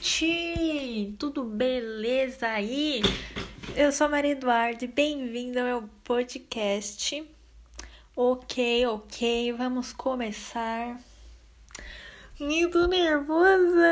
gente! Tudo beleza aí? Eu sou Maria Eduardo e bem-vindo ao meu podcast. Ok, ok, vamos começar. Muito nervosa!